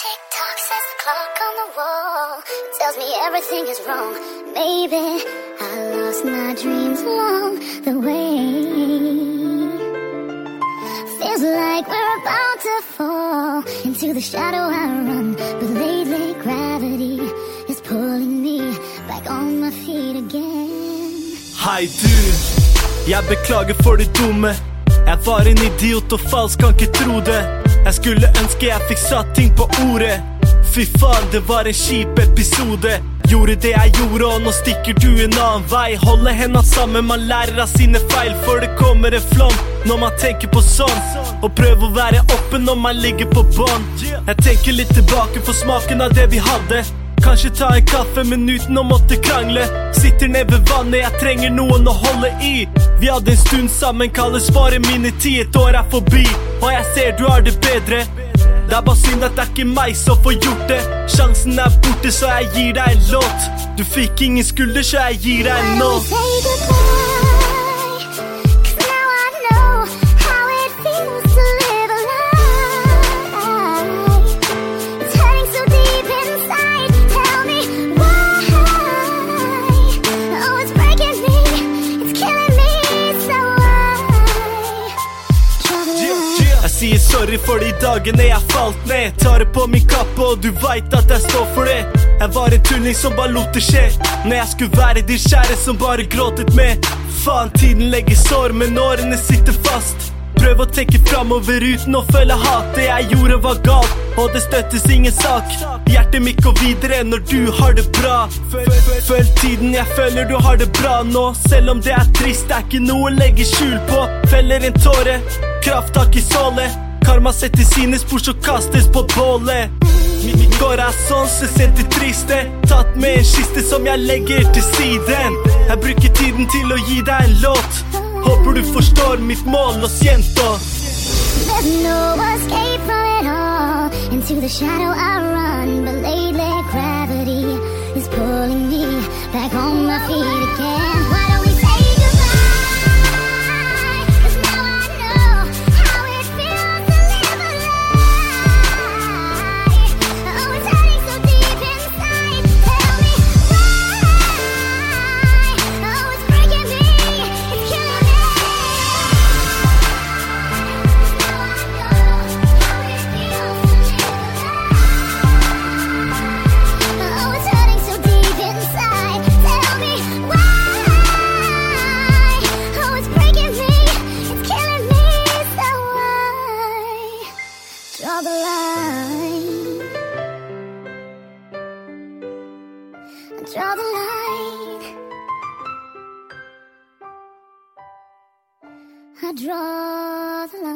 Tick tock says the clock on the wall tells me everything is wrong. Maybe I lost my dreams along the way. Feels like we're about to fall into the shadow I run, but lately gravity is pulling me back on my feet again. Hei du, jeg beklager for det dumme Jeg var en idiot og falsk, kan ikke tro det Jeg skulle ønske jeg fikk satt ting på ordet. Fy faen, det var en kjip episode. Gjorde det jeg gjorde, og nå stikker du en annen vei. Holde hendene sammen, man lærer av sine feil For det kommer en flom når man tenker på sånn. Og prøve å være oppe når man ligger på bånd. Jeg tenker litt tilbake for smaken av det vi hadde. Kanskje ta en kaffe, men uten å måtte krangle. Sitter ned ved vannet, jeg trenger noen å holde i. Vi hadde en stund sammen, kalles bare mine ti. Et år er forbi, og jeg ser du har det bedre. Det er bare synd at det er ikke meg som får gjort det. Sjansen er borte, så jeg gir deg en låt. Du fikk ingen skulder, så jeg gir deg en nå. Sier sorry for de dagene jeg falt ned. Tar det på min kappe, og du veit at jeg står for det. Jeg var en tulling som bare lot det skje. Når jeg skulle være de kjære som bare gråtet med. Faen, tiden legger sår, men årene sitter fast. Prøv å tenke framover uten å føle hat. Det jeg gjorde, var galt, og det støttes ingen sak. Hjertet mitt går videre når du har det bra. Føl, føl, føl tiden, jeg føler du har det bra nå. Selv om det er trist, det er ikke noe å legge skjul på. Feller en tåre, krafttak i sålet. Karma setter sine spor, så kastes på bålet. Mi- Mitt corazon se senter triste. Tatt med en kiste som jeg legger til siden. Jeg bruker tiden til å gi deg en låt. Håper du forstår mitt mål, lo siento. There's no escape from it all. Into the shadow I run, but lately gravity is pulling me back on my feet again. The line. Draw the line. I draw the line.